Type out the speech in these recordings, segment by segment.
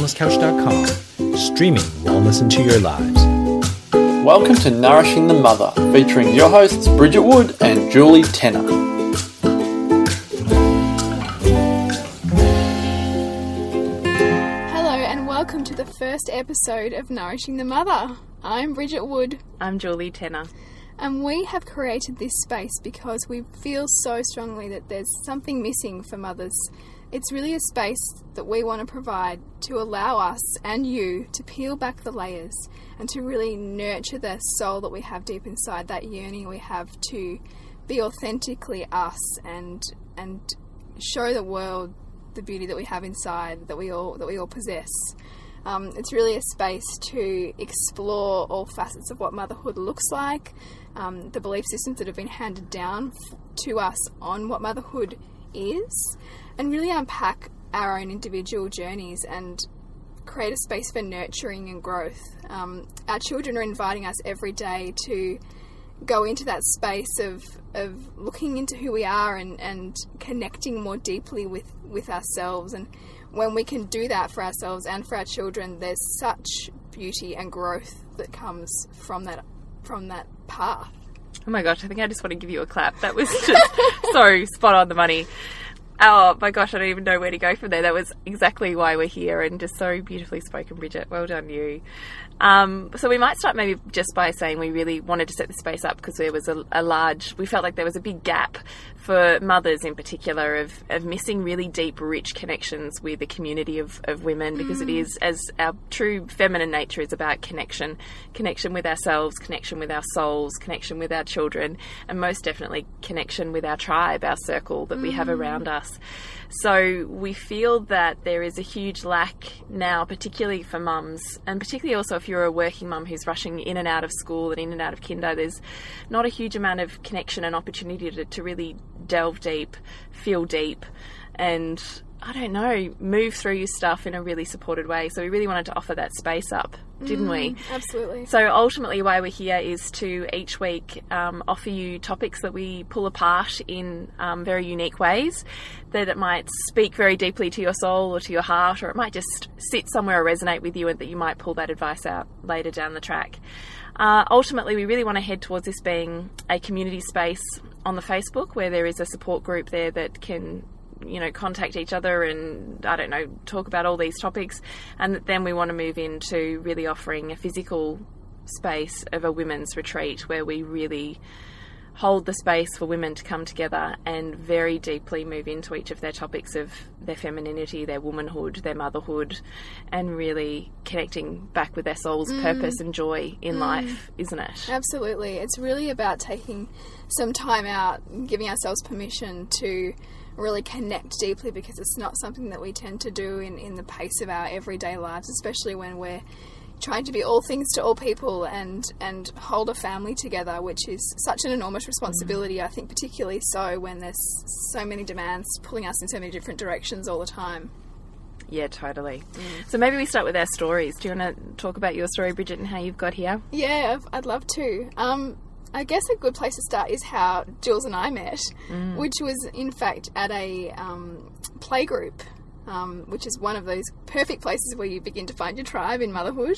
wellnesscouch.com, streaming wellness into your lives. Welcome to Nourishing the Mother, featuring your hosts Bridget Wood and Julie Tenner. Hello, and welcome to the first episode of Nourishing the Mother. I'm Bridget Wood, I'm Julie Tenner. and we have created this space because we feel so strongly that there's something missing for mothers. It's really a space that we want to provide to allow us and you to peel back the layers and to really nurture the soul that we have deep inside, that yearning we have to be authentically us and and show the world the beauty that we have inside that we all that we all possess. Um, it's really a space to explore all facets of what motherhood looks like, um, the belief systems that have been handed down to us on what motherhood is, and really unpack our own individual journeys and create a space for nurturing and growth. Um, our children are inviting us every day to go into that space of of looking into who we are and, and connecting more deeply with, with ourselves and when we can do that for ourselves and for our children there's such beauty and growth that comes from that from that path. Oh my gosh, I think I just want to give you a clap. That was just so spot on the money. Oh my gosh, I don't even know where to go from there. That was exactly why we're here and just so beautifully spoken, Bridget. Well done, you. Um, so we might start maybe just by saying we really wanted to set the space up because there was a, a large, we felt like there was a big gap for mothers in particular of, of missing really deep, rich connections with the community of, of women because it mm. is, as our true feminine nature is about connection, connection with ourselves, connection with our souls, connection with our children, and most definitely connection with our tribe, our circle that we have mm. around us. So we feel that there is a huge lack now, particularly for mums, and particularly also if you're a working mum who's rushing in and out of school and in and out of kinder, there's not a huge amount of connection and opportunity to, to really delve deep, feel deep, and I don't know, move through your stuff in a really supported way. So we really wanted to offer that space up, didn't we? Absolutely. So ultimately, why we're here is to each week um, offer you topics that we pull apart in um, very unique ways. That it might speak very deeply to your soul or to your heart, or it might just sit somewhere or resonate with you, and that you might pull that advice out later down the track. Uh, ultimately, we really want to head towards this being a community space on the Facebook where there is a support group there that can you know contact each other and I don't know talk about all these topics. And then we want to move into really offering a physical space of a women's retreat where we really hold the space for women to come together and very deeply move into each of their topics of their femininity, their womanhood, their motherhood, and really connecting back with their soul's mm. purpose and joy in mm. life, isn't it? Absolutely. It's really about taking some time out, giving ourselves permission to really connect deeply because it's not something that we tend to do in, in the pace of our everyday lives, especially when we're trying to be all things to all people and, and hold a family together, which is such an enormous responsibility, I think, particularly so when there's so many demands pulling us in so many different directions all the time. Yeah, totally. So maybe we start with our stories. Do you want to talk about your story, Bridget, and how you've got here? Yeah, I'd love to. Um, I guess a good place to start is how Jules and I met, which was in fact at a um, playgroup, um, which is one of those perfect places where you begin to find your tribe in motherhood.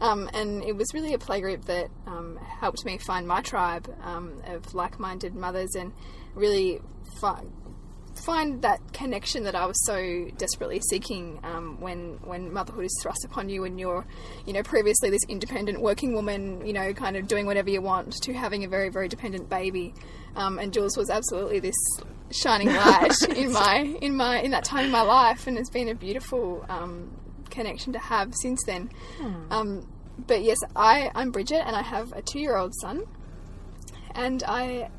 Um, and it was really a playgroup that um, helped me find my tribe um, of like minded mothers and really find that connection that I was so desperately seeking um, when when motherhood is thrust upon you and you're, you know, previously this independent working woman, you know, kind of doing whatever you want to having a very very dependent baby, um, and Jules was absolutely this shining light in my in my in that time in my life, and it's been a beautiful um, connection to have since then. Um, but yes, I I'm Bridget and I have a two year old son, and I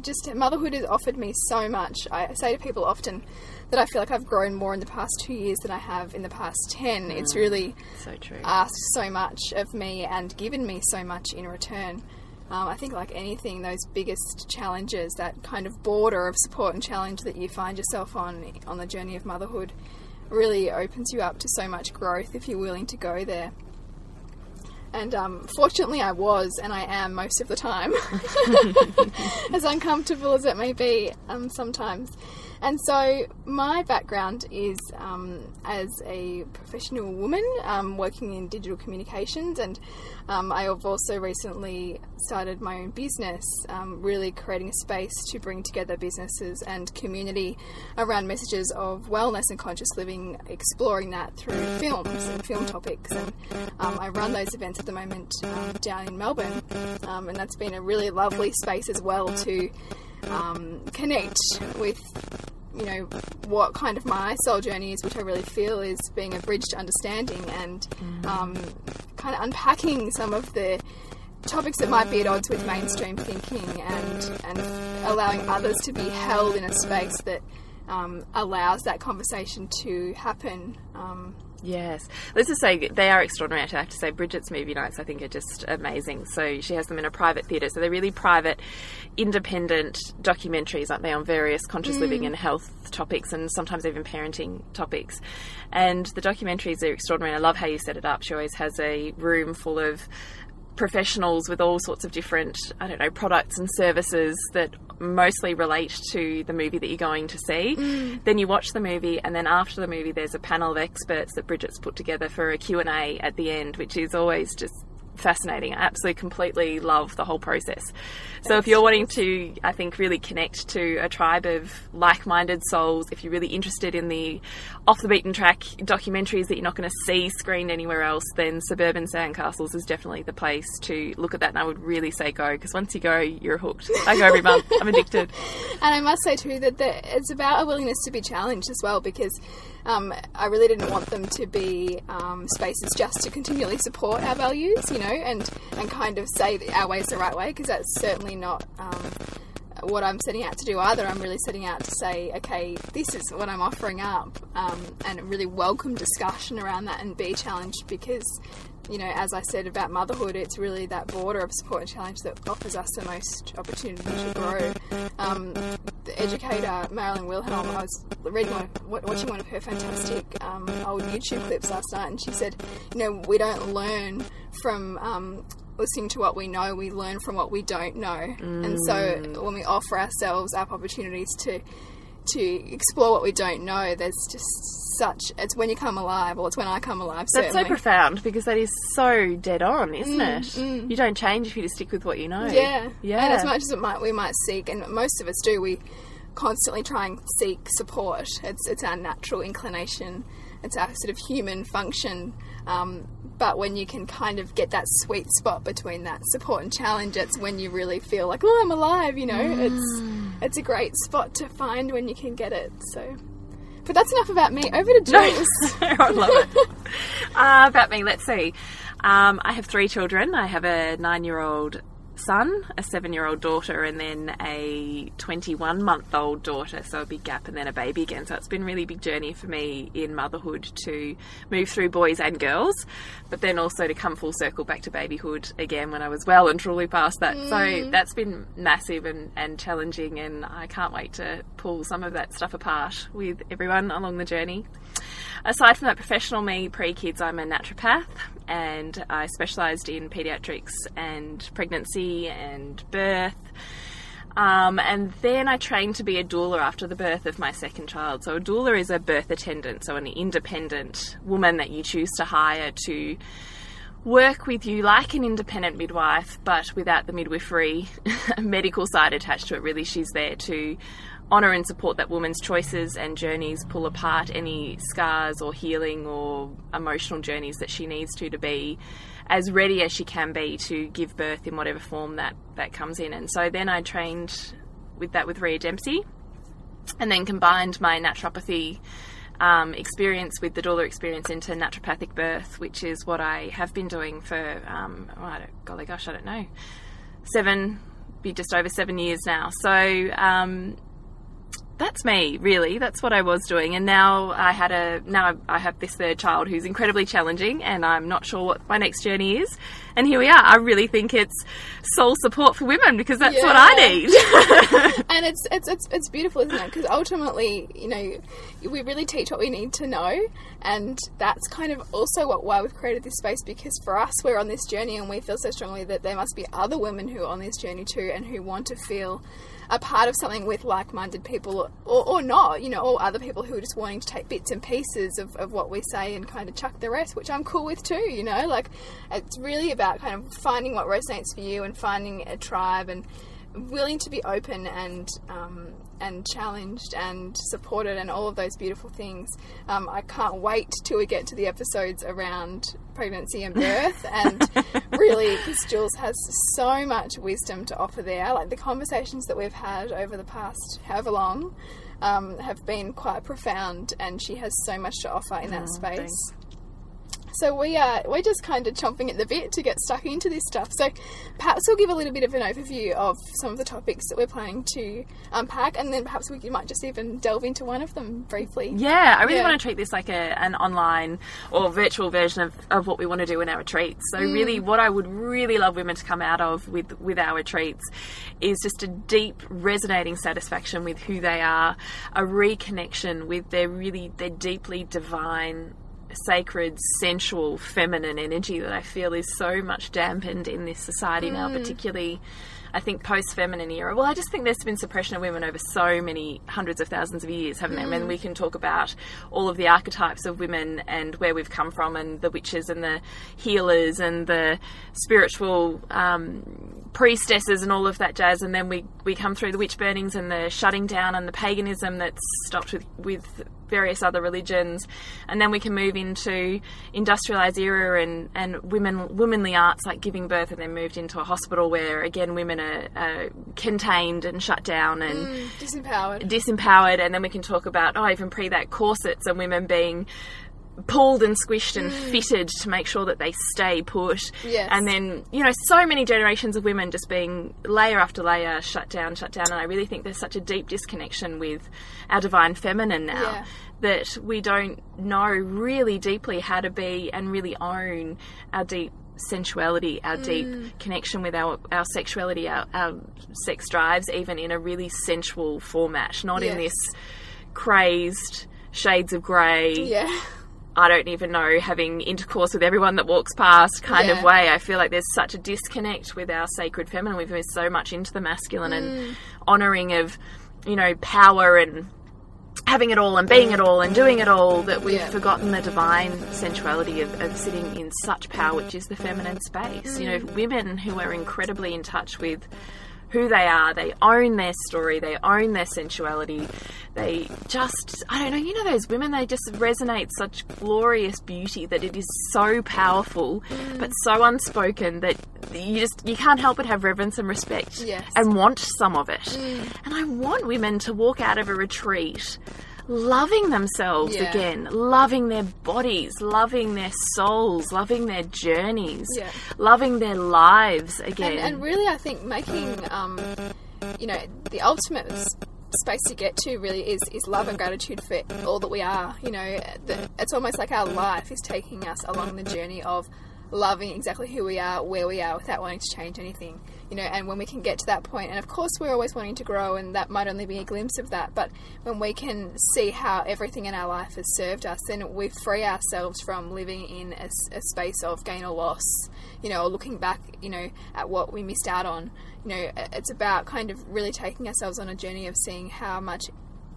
just motherhood has offered me so much. I say to people often that I feel like I've grown more in the past two years than I have in the past ten. It's really So true. asked so much of me and given me so much in return. Um, I think, like anything, those biggest challenges, that kind of border of support and challenge that you find yourself on on the journey of motherhood, really opens you up to so much growth if you're willing to go there. And um, fortunately, I was, and I am most of the time, as uncomfortable as it may be um, sometimes. And so, my background is um, as a professional woman um, working in digital communications, and um, I have also recently started my own business, um, really creating a space to bring together businesses and community around messages of wellness and conscious living, exploring that through films and film topics. And um, I run those events at the moment um, down in Melbourne, and that's been a really lovely space as well to um, connect with you know what kind of my soul journey is, which I really feel is being a bridge to understanding and um, kind of unpacking some of the topics that might be at odds with mainstream thinking and and allowing others to be held in a space that um, allows that conversation to happen. Um, Yes. Let's just say they are extraordinary. Actually, I have to say, Bridget's movie nights, I think, are just amazing. So she has them in a private theatre. So they're really private, independent documentaries, aren't they, on various conscious living mm. and health topics and sometimes even parenting topics. And the documentaries are extraordinary. I love how you set it up. She always has a room full of professionals with all sorts of different, I don't know, products and services that mostly relate to the movie that you're going to see. Mm. Then you watch the movie, and then after the movie, there's a panel of experts that Bridget's put together for a Q&A at the end, which is always just fascinating. I absolutely completely love the whole process. So if you're wanting to, I think, really connect to a tribe of like-minded souls, if you're really interested in the off the beaten track documentaries that you're not going to see screened anywhere else, then Suburban Sandcastles is definitely the place to look at that. And I would really say go because once you go, you're hooked. I go every month. I'm addicted. And I must say too that the, it's about a willingness to be challenged as well because um, I really didn't want them to be um, spaces just to continually support our values, you know, and, and kind of say that our way is the right way because that's certainly not um, what I'm setting out to do either. I'm really setting out to say, okay, this is what I'm offering up um, and really welcome discussion around that and be challenged because you know, as I said about motherhood, it's really that border of support and challenge that offers us the most opportunity to grow. Um, the educator Marilyn Wilhelm, I was reading one, wa- watching one of her fantastic um, old YouTube clips last night, and she said, you know, we don't learn from. Listening to what we know, we learn from what we don't know, and so mm. when we offer ourselves up opportunities to to explore what we don't know, there's just such. It's when you come alive, or it's when I come alive. That's certainly. so profound because that is so dead on, isn't mm, it? Mm. You don't change if you just stick with what you know. Yeah, Yeah. And as much as it might, we might seek, and most of us do, we constantly try and seek support. It's it's our natural inclination. It's our sort of human function. Um, but when you can kind of get that sweet spot between that support and challenge, it's when you really feel like, oh, I'm alive. You know, it's it's a great spot to find when you can get it. So. But that's enough about me. Over to Jules. I love it. Uh, about me, let's see. Um, I have three children. I have a nine year old son, a seven year old daughter, and then a 21 month old daughter. So a big gap and then a baby again. So it's been a really big journey for me in motherhood to move through boys and girls, but then also to come full circle back to babyhood again when I was well and truly past that. So mm. that's been massive and, and challenging, and I can't wait to pull some of that stuff apart with everyone along the journey. Aside from that professional me, pre kids, I'm a naturopath and I specialised in paediatrics and pregnancy and birth. Um, and then I trained to be a doula after the birth of my second child. So, a doula is a birth attendant, so an independent woman that you choose to hire to work with you like an independent midwife, but without the midwifery medical side attached to it. Really, she's there to honour and support that woman's choices and journeys, pull apart any scars or healing or emotional journeys that she needs to to be as ready as she can be to give birth in whatever form that that comes in. And so then I trained with that with Rhea Dempsey, and then combined my naturopathy um, experience with the doula experience into naturopathic birth, which is what I have been doing for, um, oh, golly gosh, I don't know, seven, be just over seven years now. So um, that's me, really. That's what I was doing, and now I had a now I have this third child who's incredibly challenging, and I'm not sure what my next journey is. And here we are. I really think it's soul support for women because that's what I need. and it's it's it's, it's beautiful, isn't it? Because ultimately, you know, we really teach what we need to know, and that's kind of also what why we've created this space. Because for us, we're on this journey, and we feel so strongly that there must be other women who are on this journey too, and who want to feel a part of something with like-minded people or, or not, you know, or other people who are just wanting to take bits and pieces of, of what we say and kind of chuck the rest, which I'm cool with too, you know, like it's really about kind of finding what resonates for you and finding a tribe and willing to be open and um, and challenged and supported and all of those beautiful things. Um, I can't wait till we get to the episodes around pregnancy and birth and really because Jules has so much wisdom to offer there. Like the conversations that we've had over the past however long um, have been quite profound and she has so much to offer in that Oh, space. thanks. So we are we're just kind of chomping at the bit to get stuck into this stuff. So perhaps we'll give a little bit of an overview of some of the topics that we're planning to unpack, and then perhaps we might just even delve into one of them briefly. Yeah, I really Yeah. want to treat this like a, an online or virtual version of, of what we want to do in our retreats. So, really, mm. what I would really love women to come out of with, with our retreats is just a deep, resonating satisfaction with who they are, a reconnection with their really, their deeply divine. Sacred, sensual, feminine energy that I feel is so much dampened in this society now, particularly I think post feminine era. Well, I just think there's been suppression of women over so many hundreds of thousands of years, haven't there? I mean, we can talk about all of the archetypes of women and where we've come from, and the witches and the healers and the spiritual um, priestesses and all of that jazz. And then we, we come through the witch burnings and the shutting down and the paganism that's stopped with, with various other religions, and then we can move into industrialized era and, and women womanly arts like giving birth, and then moved into a hospital where again women are, are contained and shut down and Mm, disempowered. disempowered, and then we can talk about oh even pre that corsets and women being pulled and squished and mm. fitted to make sure that they stay put. Yes. And then, you know, so many generations of women just being layer after layer shut down, shut down. And I really think there's such a deep disconnection with our divine feminine now Yeah. that we don't know really deeply how to be and really own our deep sensuality, our deep mm. connection with our, our sexuality, our, our sex drives, even in a really sensual format, not in this crazed shades of grey. Yeah. I don't even know, having intercourse with everyone that walks past kind Yeah. of way. I feel like there's such a disconnect with our sacred feminine. We've moved so much into the masculine Mm. and honouring of, you know, power and having it all and being it all and doing it all that we've Yeah. forgotten the divine sensuality of, of sitting in such power, which is the feminine space. You know, Mm. women who are incredibly in touch with who they are, they own their story, they own their sensuality, they just, I don't know, you know, those women, they just resonate such glorious beauty that it is so powerful mm. but so unspoken that you just, you can't help but have reverence and respect Yes. and want some of it. Mm. And I want women to walk out of a retreat loving themselves Yeah. again, loving their bodies, loving their souls, loving their journeys, Yeah. loving their lives again. And, and really, I think making, um, you know, the ultimate space to get to really is, is love and gratitude for all that we are. You know, the, it's almost like our life is taking us along the journey of loving exactly who we are, where we are, without wanting to change anything. You know, and when we can get to that point, and of course we're always wanting to grow, and that might only be a glimpse of that. But when we can see how everything in our life has served us, then we free ourselves from living in a space of gain or loss you know, or looking back, you know, at what we missed out on. You know, it's about kind of really taking ourselves on a journey of seeing how much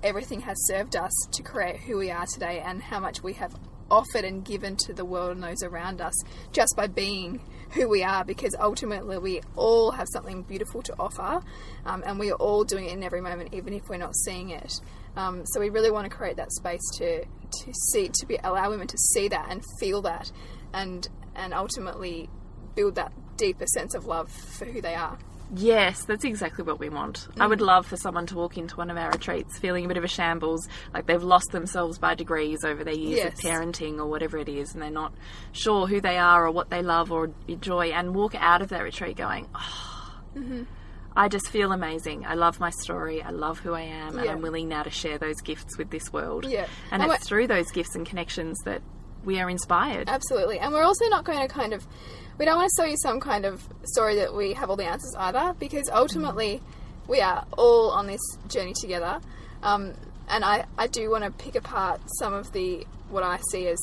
everything has served us to create who we are today and how much we have offered and given to the world and those around us just by being who we are because ultimately we all have something beautiful to offer um, and we are all doing it in every moment even if we're not seeing it. Um, so we really want to create that space to to see to be allow women to see that and feel that and and ultimately build that deeper sense of love for who they are Yes, that's exactly what we want. I Mm. would love for someone to walk into one of our retreats feeling a bit of a shambles, like they've lost themselves by degrees over their years Yes. of parenting or whatever it is, and they're not sure who they are or what they love or enjoy, and walk out of that retreat going, oh, Mm-hmm. I just feel amazing. I love my story. I love who I am, and I'm willing now to share those gifts with this world. Yeah. And And it's through those gifts and connections that we are inspired. Absolutely. And we're also not going to kind of, we don't want to sell you some kind of story that we have all the answers either, because ultimately we are all on this journey together. Um, and I, I do want to pick apart some of the, what I see as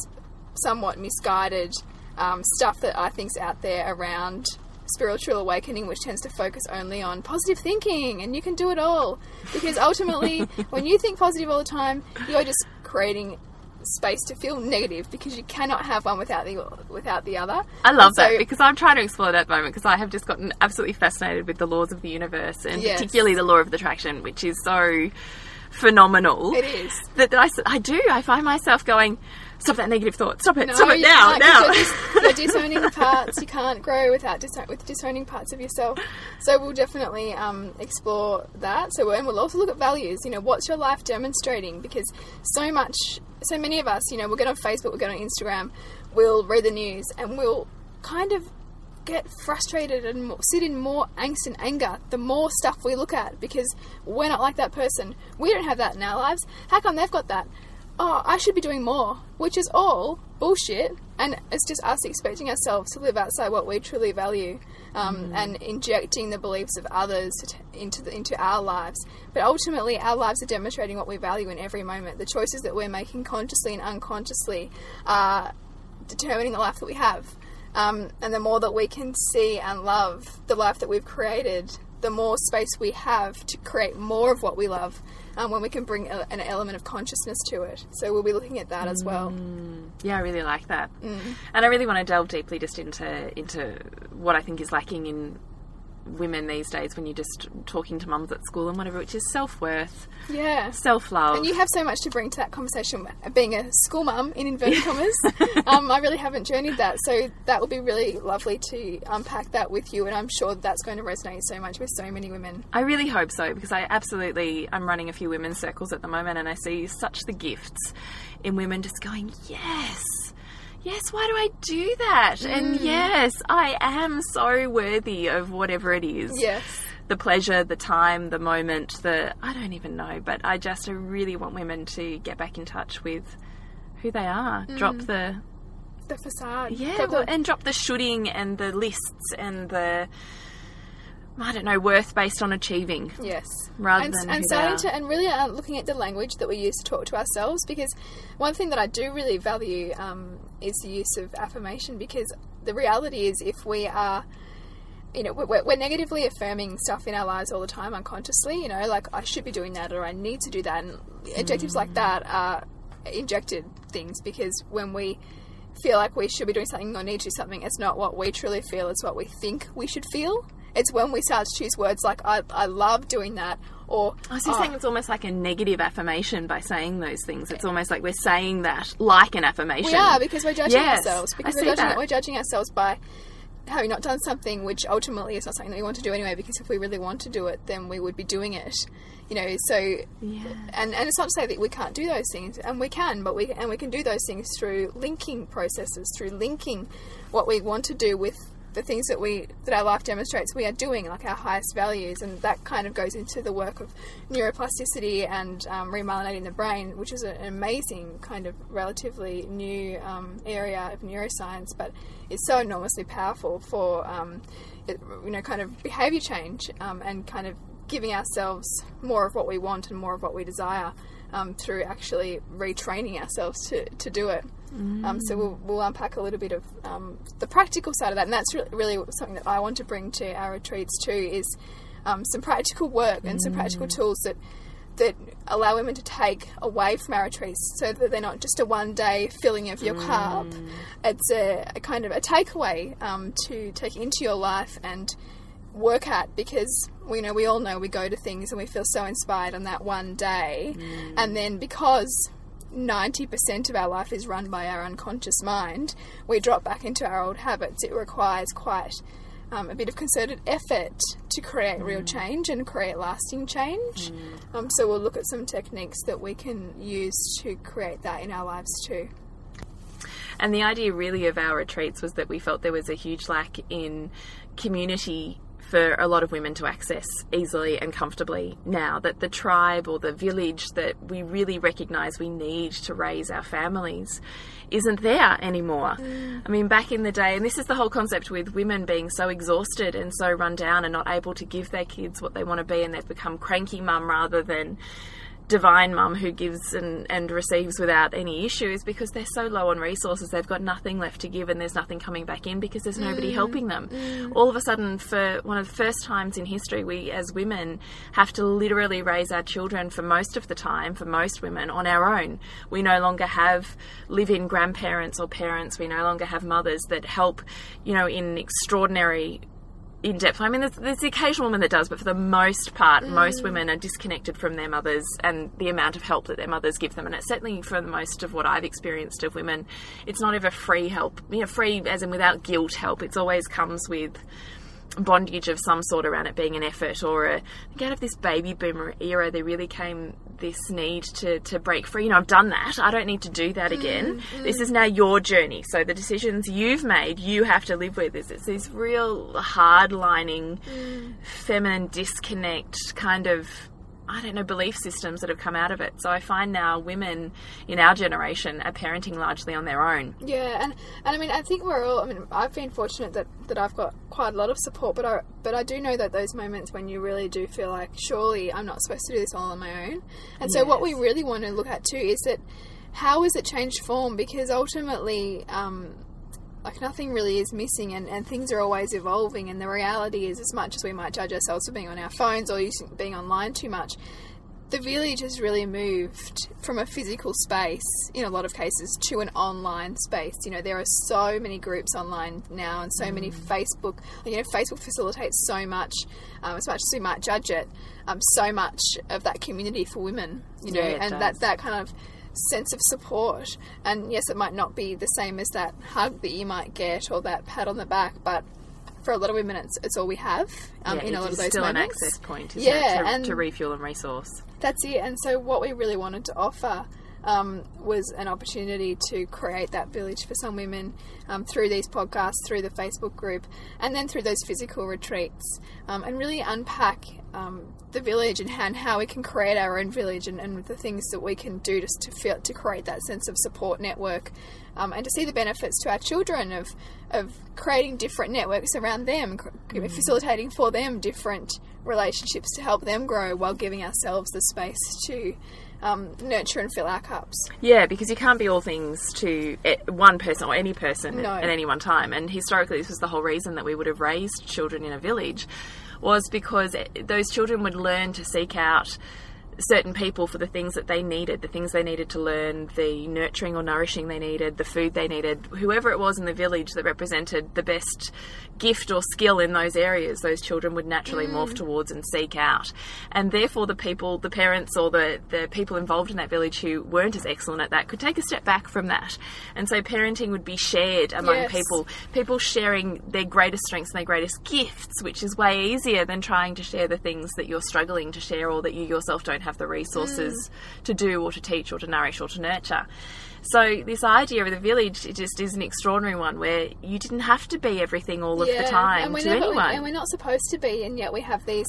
somewhat misguided um, stuff that I think's out there around spiritual awakening, which tends to focus only on positive thinking and you can do it all. Because ultimately, when you think positive all the time, you're just creating space to feel negative because you cannot have one without the without the other. I love so- that because I'm trying to explore that moment because I have just gotten absolutely fascinated with the laws of the universe and Yes. particularly the law of attraction, which is so phenomenal. It is. That I do. I find myself going, stop that negative thought. Stop it. No, stop it now. can't, Now. You're, dis- you're disowning parts. You can't grow without dis- with disowning parts of yourself. So we'll definitely um, explore that. So and we'll also look at values. You know, what's your life demonstrating? Because so much, so many of us, you know, we'll get on Facebook, we'll get on Instagram, we'll read the news, and we'll kind of get frustrated and sit in more angst and anger the more stuff we look at because we're not like that person. We don't have that in our lives. How come they've got that? Oh, I should be doing more, which is all bullshit. And it's just us expecting ourselves to live outside what we truly value, um, and injecting the beliefs of others into the, into our lives. But ultimately, our lives are demonstrating what we value in every moment. The choices that we're making consciously and unconsciously are determining the life that we have. Um, and the more that we can see and love the life that we've created, the more space we have to create more of what we love um, when we can bring a, an element of consciousness to it. So we'll be looking at that as well. Yeah, I really like that, Mm. and I really want to delve deeply just into into what I think is lacking in women these days when you're just talking to mums at school and whatever, which is self worth, Yeah. self love. And you have so much to bring to that conversation. Being a school mum, in inverted commas, um, I really haven't journeyed that. So that will be really lovely to unpack that with you. And I'm sure that's going to resonate so much with so many women. I really hope so because I absolutely I'm running a few women's circles at the moment and I see such the gifts in women just going yes yes why do I do that? And mm. yes I am so worthy of whatever it is. Yes. the pleasure the time the moment the I don't even know but I just really want women to get back in touch with who they are. Mm. Drop the The facade. yeah the- well, and drop the shooting and the lists and the I don't know worth based on achieving Yes. rather and, than and who they starting are. to and really uh, looking at the language that we use to talk to ourselves because one thing that I do really value um, is the use of affirmation because the reality is if we are you know we're, we're negatively affirming stuff in our lives all the time unconsciously you know like I should be doing that or I need to do that and adjectives like that are injected things because when we feel like we should be doing something or need to do something, it's not what we truly feel, it's what we think we should feel. It's when we start to choose words like, I, I love doing that, or, I was just "Oh, saying it's almost like a negative affirmation by saying those things. It's almost like we're saying that like an affirmation. we are because we're judging Yes, ourselves. Because we're judging, that. we're judging ourselves by having not done something which ultimately is not something that we want to do anyway, because if we really want to do it, then we would be doing it. You know, so Yeah. and, and it's not to say that we can't do those things, and we can, but we and we can do those things through linking processes, through linking what we want to do with the things that we that our life demonstrates we are doing, like our highest values, and that kind of goes into the work of neuroplasticity and um, remyelinating the brain, which is an amazing kind of relatively new um, area of neuroscience, but it's so enormously powerful for um, it, you know kind of behavior change um, and kind of giving ourselves more of what we want and more of what we desire um, through actually retraining ourselves to, to do it. Um, so we'll, we'll unpack a little bit of um, the practical side of that, and that's really, really something that I want to bring to our retreats too. Is um, some practical work and some practical tools that that allow women to take away from our retreats, so that they're not just a one day filling of your cup. It's a, a kind of a takeaway um, to take into your life and work at because we know we all know we go to things and we feel so inspired on that one day and then because 90% of our life is run by our unconscious mind. We drop back into our old habits. It requires quite um, a bit of concerted effort to create real change and create lasting change. Um, so we'll look at some techniques that we can use to create that in our lives too. And the idea really of our retreats was that we felt there was a huge lack in community for a lot of women to access easily and comfortably now that the tribe or the village that we really recognize we need to raise our families isn't there anymore. Mm. I mean, back in the day, and this is the whole concept with women being so exhausted and so run down and not able to give their kids what they want to be, and they've become cranky mum rather than divine mum who gives and, and receives without any issues because they're so low on resources. They've got nothing left to give and there's nothing coming back in because there's nobody mm. helping them. Mm. All of a sudden for one of the first times in history we as women have to literally raise our children for most of the time for most women on our own. We no longer have live-in grandparents or parents. We no longer have mothers that help you know in extraordinary in depth. I mean, there's, there's the occasional woman that does, but for the most part, mm. most women are disconnected from their mothers and the amount of help that their mothers give them. And it's certainly for the most of what I've experienced of women, it's not ever free help. You know, free as in without guilt help. It always comes with bondage of some sort around it being an effort or a, I think out of this baby boomer era there really came this need to, to break free. You know I've done that. I don't need to do that again. Mm, mm. This is now your journey. So the decisions you've made you have to live with. Is it's this real hard lining mm. feminine disconnect kind of I don't know, belief systems that have come out of it. So I find now women in our generation are parenting largely on their own. Yeah, and, and I mean, I think we're all. I mean, I've been fortunate that, that I've got quite a lot of support, but I but I do know that those moments when you really do feel like, surely I'm not supposed to do this all on my own. And so, what we really want to look at too is that how has it changed form? Because ultimately, um, like nothing really is missing, and, and things are always evolving. And the reality is, as much as we might judge ourselves for being on our phones or using being online too much, the village has really moved from a physical space in a lot of cases to an online space. You know, there are so many groups online now and so many Facebook, you know, Facebook facilitates so much, um, as much as we might judge it, um, so much of that community for women, you know, Yeah, and does. that, that kind of sense of support. And yes, it might not be the same as that hug that you might get or that pat on the back, but for a lot of women, it's, it's all we have um, Yeah, in a lot of those still moments. an access point, Yeah, it, to, and- to refuel and resource. That's it. And so, what we really wanted to offer um, was an opportunity to create that village for some women um, through these podcasts, through the Facebook group, and then through those physical retreats, um, and really unpack um, the village and how, and how we can create our own village and, and the things that we can do just to feel to create that sense of support network. Um, and to see the benefits to our children of of creating different networks around them, cr- facilitating for them different relationships to help them grow while giving ourselves the space to um, nurture and fill our cups. Yeah, because you can't be all things to one person or any person No. at any one time. And historically, this was the whole reason that we would have raised children in a village, was because eh, those children would learn to seek out certain people for the things that they needed, the things they needed to learn, the nurturing or nourishing they needed, the food they needed, whoever it was in the village that represented the best gift or skill in those areas, those children would naturally morph mm. towards and seek out. And therefore, the people, the parents or the, the people involved in that village who weren't as excellent at that could take a step back from that. And so, parenting would be shared among Yes. people, people sharing their greatest strengths and their greatest gifts, which is way easier than trying to share the things that you're struggling to share or that you yourself don't have the resources mm. to do or to teach or to nourish or to nurture. So this idea of the village it just is an extraordinary one where you didn't have to be everything all of the time to never- anyone. and we're not supposed to be, and yet we have these,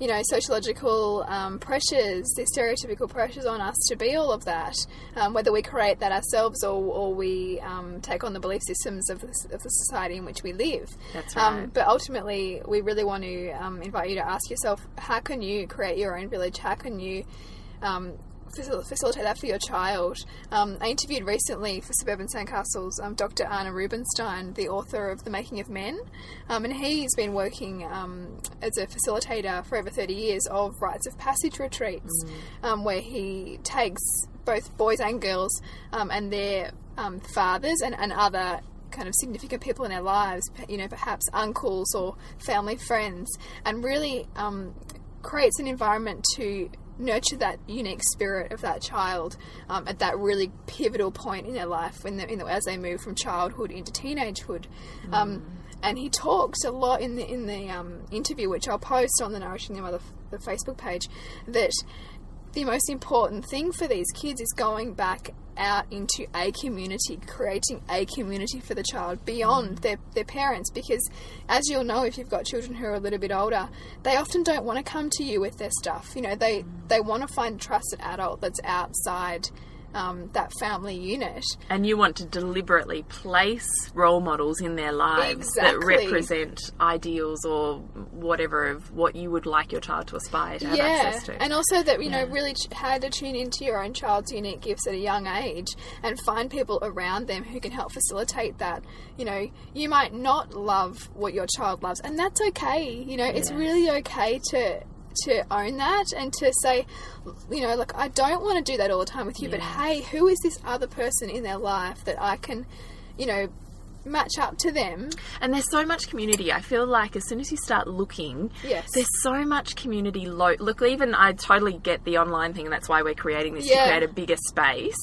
you know, sociological um, pressures, these stereotypical pressures on us to be all of that, um, whether we create that ourselves or, or we um, take on the belief systems of the, of the society in which we live. That's Um, right. but ultimately, we really want to um, invite you to ask yourself, how can you create your own village? How can you um, facilitate that for your child. Um, I interviewed recently for Suburban Sandcastles um, Dr. Arne Rubinstein, the author of The Making of Men, um, and he's been working um, as a facilitator for over 30 years of rites of passage retreats, um, where he takes both boys and girls um, and their um, fathers and, and other kind of significant people in their lives, you know, perhaps uncles or family friends, and really um, creates an environment to nurture that unique spirit of that child um, at that really pivotal point in their life when in the, as they move from childhood into teenagehood. Um, and he talks a lot in the in the um, interview, which I'll post on the Nourishing the Mother the Facebook page, that the most important thing for these kids is going back out into a community, creating a community for the child beyond their, their parents. Because, as you'll know, if you've got children who are a little bit older, they often don't want to come to you with their stuff. You know, they, they want to find a trusted adult that's outside um, that family unit. And you want to deliberately place role models in their lives that represent ideals or whatever of what you would like your child to aspire to have yeah, access to. and also that you know really ch- how to tune into your own child's unique gifts at a young age and find people around them who can help facilitate that. You know, you might not love what your child loves, and that's okay. You know, it's Yeah. really okay to to own that and to say, you know, like I don't want to do that all the time with you, but hey, who is this other person in their life that I can, you know, match up to them? And there's so much community. I feel like as soon as you start looking, Yes. there's so much community. Lo- Look, even I totally get the online thing, and that's why we're creating this Yeah. to create a bigger space.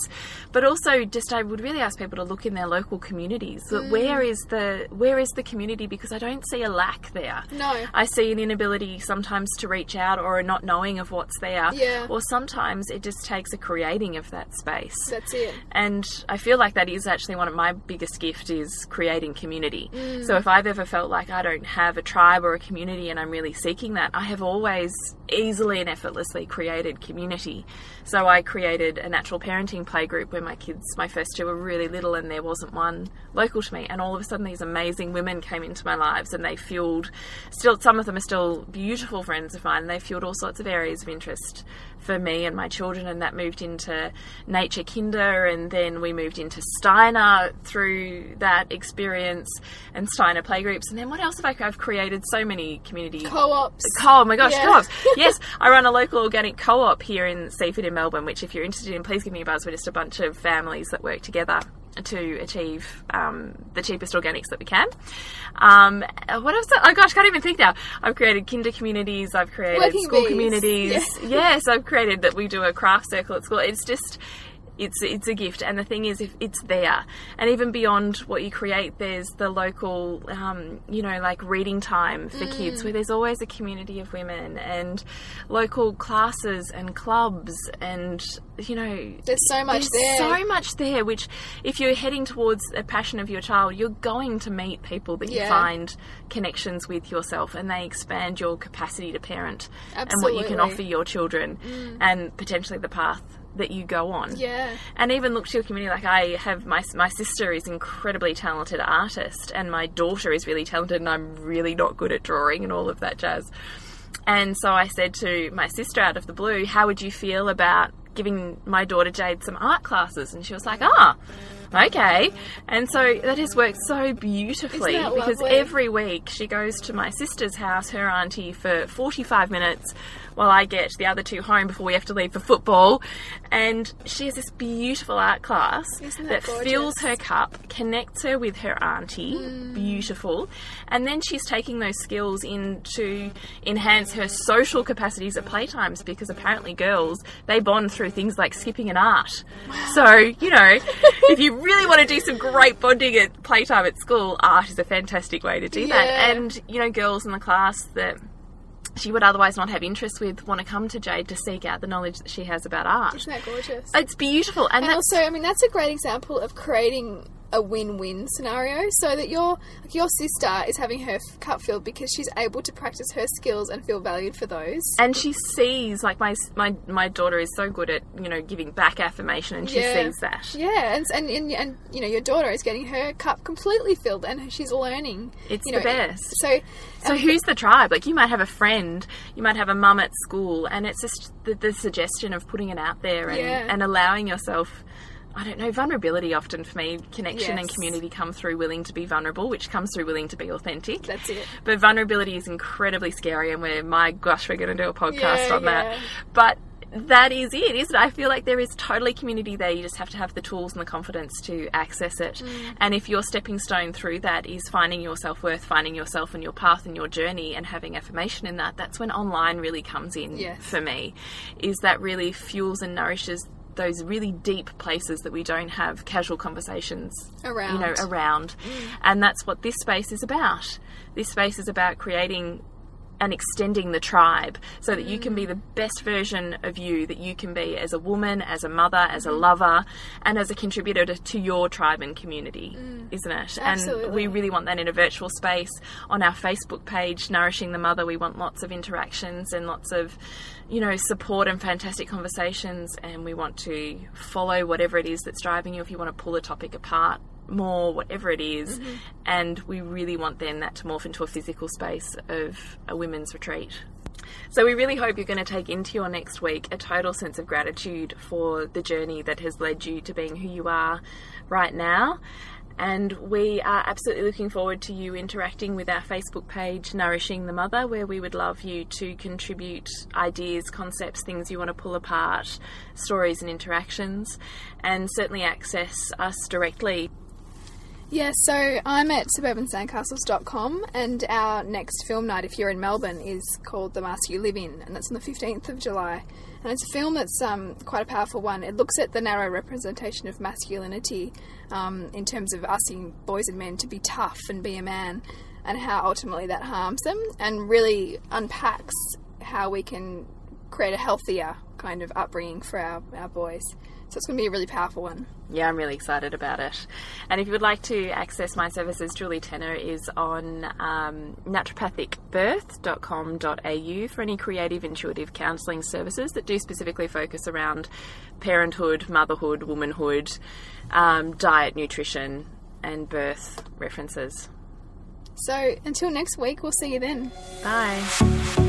But also, just I would really ask people to look in their local communities. That Mm. Where is the where is the community? Because I don't see a lack there. No. I see an inability sometimes to reach out or a not knowing of what's there. Yeah. Or sometimes it just takes a creating of that space. That's it. And I feel like that is actually one of my biggest gift is creating community. Mm. So if I've ever felt like I don't have a tribe or a community and I'm really seeking that, I have always easily and effortlessly created community. So I created a natural parenting playgroup where my kids, my first two were really little and there wasn't one local to me. And all of a sudden these amazing women came into my lives and they fueled, still, some of them are still beautiful friends of mine and they fueled all sorts of areas of interest for me and my children and that moved into nature kinder and then we moved into steiner through that experience and steiner playgroups and then what else have i i've created so many community Co-ops. Oh my gosh, Yeah. co-ops. yes, I run a local organic co-op here in Seaford in Melbourne, which if you're interested in, please give me a buzz. We're just a bunch of families that work together to achieve um, the cheapest organics that we can. Um, what else? Oh gosh, can't even think now. I've created kinder communities. I've created Working school bees. communities. Yes, I've created that we do a craft circle at school. It's just it's it's a gift and the thing is if it's there and even beyond what you create there's the local um, you know like reading time for Mm. kids where there's always a community of women and local classes and clubs and you know There's so much there's there. so much there which if you're heading towards a passion of your child you're going to meet people that you find connections with yourself and they expand your capacity to parent and what you can Mm. offer your children and potentially the path that you go on Yeah. and even look to your community like i have my my sister is an incredibly talented artist and my daughter is really talented and i'm really not good at drawing and all of that jazz and so i said to my sister out of the blue how would you feel about giving my daughter jade some art classes and she was like ah okay and so that has worked so beautifully because lovely? every week she goes to my sister's house her auntie for 45 minutes while I get the other two home before we have to leave for football. And she has this beautiful art class Isn't that that fills her cup, connects her with her auntie, Mm. beautiful. And then she's taking those skills in to enhance her social capacities at playtimes because apparently girls, they bond through things like skipping and art. So, you know, if you really want to do some great bonding at playtime at school, art is a fantastic way to do that. And, you know, girls in the class that she would otherwise not have interest with want to come to Jade to seek out the knowledge that she has about art. Isn't that gorgeous? It's beautiful, and, And also, I mean, that's a great example of creating a win-win scenario so that your like your sister is having her f- cup filled because she's able to practice her skills and feel valued for those. and she sees like my my my daughter is so good at you know giving back affirmation, and she Yeah. sees that. Yeah, and, and and and you know your daughter is getting her cup completely filled and she's learning. It's you the know, best. So, um, So who's the tribe? Like you might have a friend, you might have a mum at school, and it's just the, the suggestion of putting it out there and, Yeah. and allowing yourself. I don't know, vulnerability often for me, connection and community come through willing to be vulnerable, which comes through willing to be authentic. that's it. But vulnerability is incredibly scary, and we're, my gosh, we're going to do a podcast Yeah, on that. But that is it, isn't it? I feel like there is totally community there. You just have to have the tools and the confidence to access it. Mm. And if your stepping stone through that is finding your self worth, finding yourself and your path and your journey, and having affirmation in that, that's when online really comes in Yes. for me. Is that really fuels and nourishes those really deep places that we don't have casual conversations Around. you know around mm. and that's what this space is about this space is about creating and extending the tribe so that you can be mm. the best version of you that you can be as a woman, as a mother, as a mm-hmm. lover, and as a contributor to, to your tribe and community, mm. isn't it? And Absolutely. we really want that in a virtual space. On our Facebook page, Nourishing the Mother, we want lots of interactions and lots of, you know, support and fantastic conversations. And we want to follow whatever it is that's driving you. If you want to pull a topic apart more, whatever it is. Mm-hmm. And we really want then that to morph into a physical space of a women's retreat. So we really hope you're going to take into your next week a total sense of gratitude for the journey that has led you to being who you are right now. And we are absolutely looking forward to you interacting with our Facebook page, Nourishing the Mother, where we would love you to contribute ideas, concepts, things you want to pull apart, stories and interactions, and certainly access us directly. Yeah, so I'm at suburbansandcastles.com, and our next film night, if you're in Melbourne, is called The Mask You Live In, and that's on the 15th of July. And it's a film that's um, quite a powerful one. It looks at the narrow representation of masculinity um, in terms of asking boys and men to be tough and be a man, and how ultimately that harms them, and really unpacks how we can create a healthier kind of upbringing for our, our boys. So it's going to be a really powerful one. Yeah, I'm really excited about it. And if you would like to access my services, Julie Tenner is on um, naturopathicbirth.com.au for any creative, intuitive counselling services that do specifically focus around parenthood, motherhood, womanhood, um, diet, nutrition, and birth references. So until next week, we'll see you then. Bye.